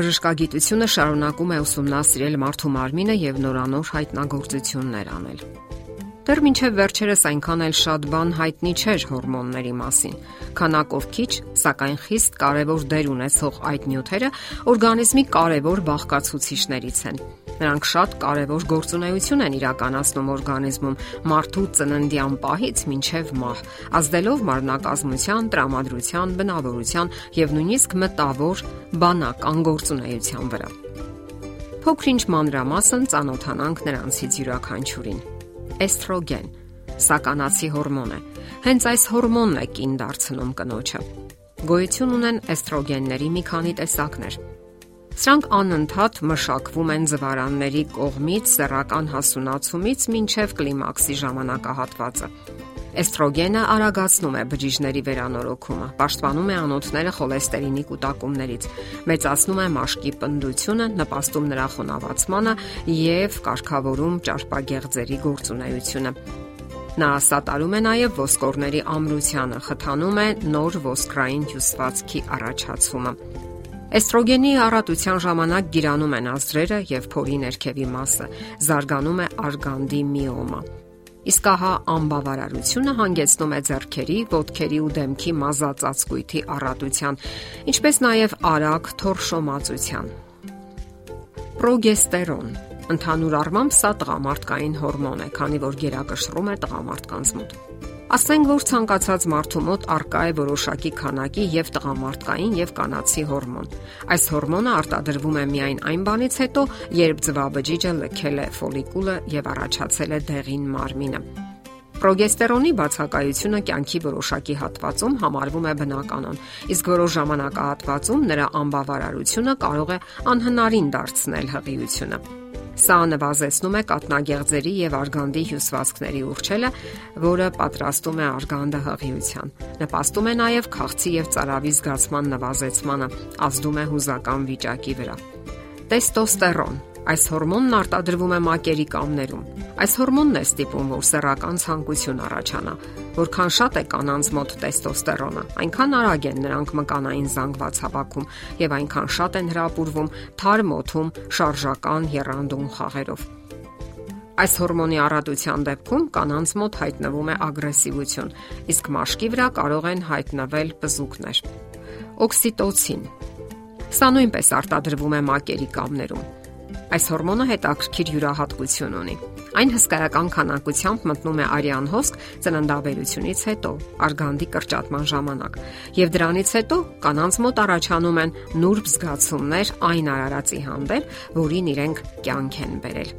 Բժշկագիտությունը շարունակում է ուսումնասիրել մարդու մարմինը եւ նորանոր հայտնագործություններ անել։ Դեռ մինչև վերջերս այնքան էլ շատ բան հայտնի չէր հորմոնների մասին։ Քանակով քիչ, սակայն խիստ կարևոր դեր ունեցող այդ նյութերը օրգանիզմի կարևոր բաղկացուցիչներից են։ Նրանք շատ կարևոր գործունեություն են իրականացնում օրգանիզմում մարդու ծննդյան պահից մինչև մահ, ազդելով մարմնակազմության, տրամադրության, բնավորության եւ նույնիսկ մտավոր բանական գործունեության վրա։ Փոքրինչ մանրամասն ծանոթանանք նրանցից յուրաքանչյուրին էստրոգեն, սականացի հորմոն է։ Հենց այս հորմոնն է կին դարձնում կնոջը։ Գոյություն ունեն էստրոգենների մի քանի տեսակներ։ Սրանք անընդհատ մշակվում են զվարանների կողմից սեռական հասունացումից մինչև կլիմաքսի ժամանակահատվածը։ Էստրոգենը արագացնում է բջիջների վերանորոգումը, պաշտպանում է անոթները խոլեստերինի կուտակումներից, մեծացնում է մաշկի պնդությունը, նպաստում նրա խոնավացմանը եւ կարգավորում ճարպագեղձերի գործունեությունը։ Նա սատարում է նաև ոսկորների ամրությանը, խթանում է նոր ոսկրային հյուսվածքի առաջացումը։ Էստրոգենի առատության ժամանակ գիրանում են ազդրերը եւ փորի ներքևի մասը, զարգանում է արգանդի միոմա։ Իսկ ահա անբավարարությունը հանգեցնում է зерքերի, ոտքերի ու դեմքի մազած ածկույթի առատության, ինչպես նաև արագ թորշոմածության։ Պրոգեստերոն Ընդհանուր առմամբ սա տղամարդկային հորմոն է, քանի որ գերակշռում է տղամարդկանց մոտ։ Ասենք որ ցանկացած մարդու մոտ արկա է որոշակի քանակի եւ տղամարդկային եւ կանացի հորմոն։ Այս հորմոնը արտադրվում է միայն այն բանից հետո, երբ ձվաբջիջը լքել է ֆոլիկուլը եւ առաջացել է դեղին մարմինը։ Պրոգեստերոնի բացակայությունը կյանքի որոշակի հատվածում համարվում է բնականon, իսկ որոշ ժամանակահատվածում նրա անբավարարությունը կարող է անհնարին դարձնել հղիությունը։ Սա նվազեցնում է կատնագեղձերի եւ արգանդի հյուսվածքների ուրճելը, որը պատրաստում է արգանդը հղիության։ Նպաստում է նաեւ քաղցի եւ ծարավի զգացման նվազեցմանը, ազդում է հուզական վիճակի վրա։ Տեստոստերոն Այս հորմոնն արտադրվում է մակերի կամներում։ Այս հորմոնն է ստիպում, որ սեռական ցանկություն առաջանա։ Որքան շատ է կանանց մոտ տեստոստերոնը, այնքան արագ են նրանք մկանային զանգված հավաքում եւ այնքան շատ են հրապուրվում թարմ օթում շարժական երանդուն խաղերով։ Այս հորմոնի առատության դեպքում կանանց մոտ հայտնվում է ագրեսիվություն, իսկ մաշկի վրա կարող են հայտնվել բզուկներ։ Օքսիտոցին Սա նույնպես արտադրվում է մակերի կամներում։ Այս հորմոնը հետաքրքիր յուրահատկություն ունի։ Այն հսկայական քանակությամբ մտնում է արյան հոսք ծննդաբերությունից հետո, արգանդի կրճատման ժամանակ, եւ դրանից հետո կանանց մոտ առաջանում են նուրբ զգացումներ այն արարածի հանդեպ, որին իրենք կյանք են բերել։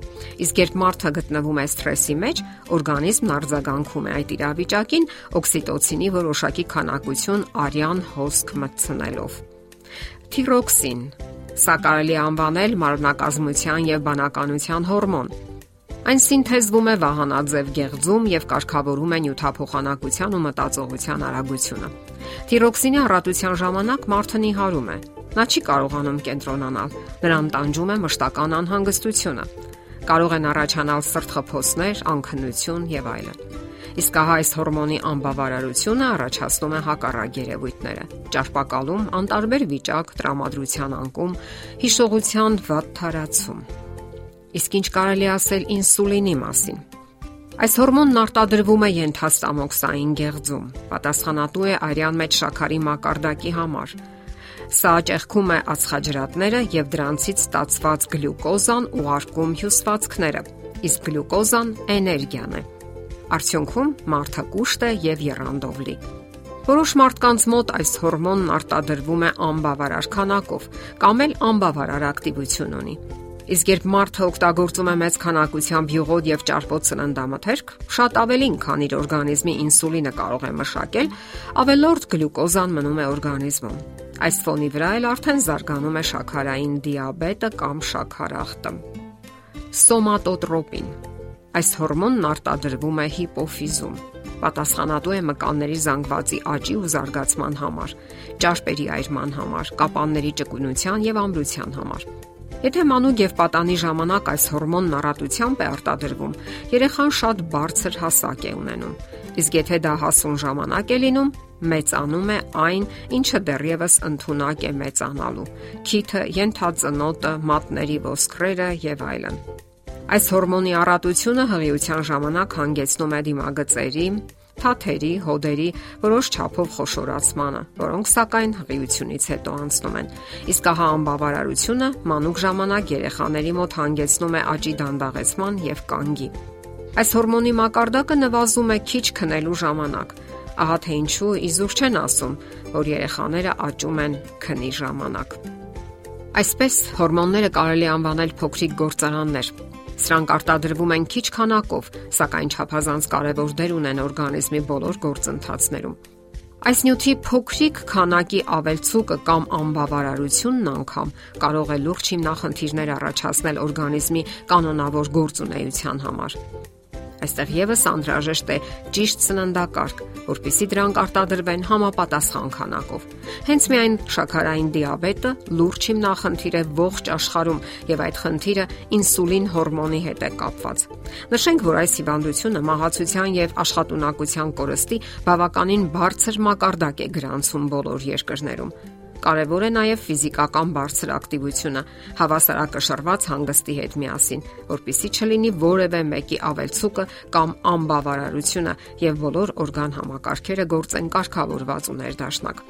Իսկ երբ մարդը գտնվում է սթրեսի մեջ, օրգանիզմն արձագանքում է այդ իրավիճակին օքսիտոցինի որոշակի քանակություն արյան հոսք մտցնելով։ Թիրոքսին Սա կարելի անվանել մարմնակազմության եւ բանականության հորմոն։ Այն սինթեզվում է վահանաձև գեղձում եւ կարգավորում է նյութափոխանակության ու մտածողության արագությունը։ Թիրոքսինի առատության ժամանակ մարդը նիհարում է։ Նա չի կարողանում կենտրոնանալ։ Նրան տանջում է մշտական անհանգստությունը։ Կարող են առաջանալ սրտխփոսներ, անքնություն եւ այլն։ Իսկ ահա այս հորմոնի անբավարարությունը առաջացնում է հակառակ երևույթները՝ ճարպակալում, անտարբեր վիճակ, տրամադրության անկում, հիշողության վատ թարացում։ Իսկ ինչ կարելի ասել ինսուլինի մասին։ Այս հորմոնն արտադրվում է ենթաստամոքսային գեղձում, պատասխանատու է արյան մեջ շաքարի մակարդակի համար։ Սա ճեղքում է ածխաջրատները եւ դրանցից ստացված գլյուկոզան ուղարկում հյուսվածքները, իսկ գլյուկոզան էներգիան է։ Արդյունքում մարդը կուշտ է եւ երանդով լի։ Որոշ մարդկանց մոտ այս հորմոնն արտադրվում է անբավարար քանակով կամ էլ անբավարար ակտիվություն ունի։ Իսկ երբ մարդը օգտագործում է մեծ քանակությամբ յուղոտ եւ ճարպոտ սննդամթերք, շատ ավելին, քան իր օրգանիզմի ինսուլինը կարող է մշակել, ավելորդ գլյուկոզան մնում է օրգանիզմում։ Այս ֆոնի վրա էլ արդեն զարգանում է շաքարային դիաբետը կամ շաքարախտը։ Սոմատոտրոպին Այս հորմոնն արտադրվում է հիպոֆիզում։ Պատասխանատու է մկանների զանգվածի աճի ու զարգացման համար, ճարպերի այրման համար, կապանների ճկունության եւ ամրության համար։ Եթե մանուկ եւ պատանի ժամանակ այս հորմոնն առատությամբ է արտադրվում, երեխան շատ բարձր հասակ է ունենում։ Իսկ եթե դա հասուն ժամանակ է լինում, մեծանում է այն, ինչը դեռևս ընդունակ է մեծանալու։ Քիթը, յենթածնոտը, մատների ոսկրերը եւ այլն։ Այս հորմոնի առատությունը հղիության ժամանակ հանգեցնում է դիմագծերի, թաթերի, հոդերի որոշ չափով խոշորացմանը, որոնք սակայն հղիությունից հետո անցնում են։ Իսկ ահա անբավարարությունը մանուկ ժամանակ երեխաների մոտ հանգեցնում է աճի դանդաղեցման եւ կանգի։ Այս հորմոնի մակարդակը նվազում է քիչ քնելու ժամանակ, Ահա թե ինչու իզուր չեն ասում, որ երեխաները աճում են քնի ժամանակ։ Այսպես հորմոնները կարելի անվանել փոքրիկ գործարաններ։ Սրանք արտադրվում են քիչ քանակով, սակայն չափազանց կարևոր դեր ունեն օրգանիզմի բոլոր գործընթացներում։ Այս նյութի փոքրիկ քանակի ավելցուկը կամ անբավարարությունն անգամ կարող է լուրջ հիմնախնդիրներ առաջացնել օրգանիզմի կանոնավոր գործունեության համար։ Այստեղ եւս անհրաժեշտ է ճիշտ սննդակարգ, որpիսի դրանք արտադրվեն համապատասխան քանակով։ Հենց միայն շաքարային դիաբետը լուրջ հիմնախնդիր է ողջ աշխարհում եւ այդ խնդիրը ինսուլին հորմոնի հետ է կապված։ Նշենք, որ այս հիվանդությունը մահացության եւ աշխատունակության կորստի բավականին բարձր մակարդակ է գրանցում բոլոր երկրներում։ Կարևոր է նաև ֆիզիկական բարձր ակտիվությունը, հավասարակշռված հանգստի հետ միասին, որpիսի չլինի որևէ մեկի ավելցուկը կամ անբավարարությունը եւ բոլոր օրգան համակարգերը գործեն կարգավորված ու ներդաշնակ։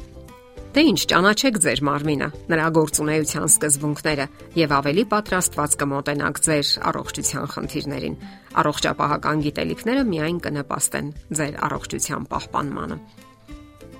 Դե ինչ ճանաչեք ձեր մարմինը, նրա գործունեության սկզբունքները եւ ավելի պատրաստված կմոտենաք ձեր առողջության խնդիրներին։ Առողջապահական գիտելիքները միայն կնպաստեն ձեր առողջության պահպանմանը։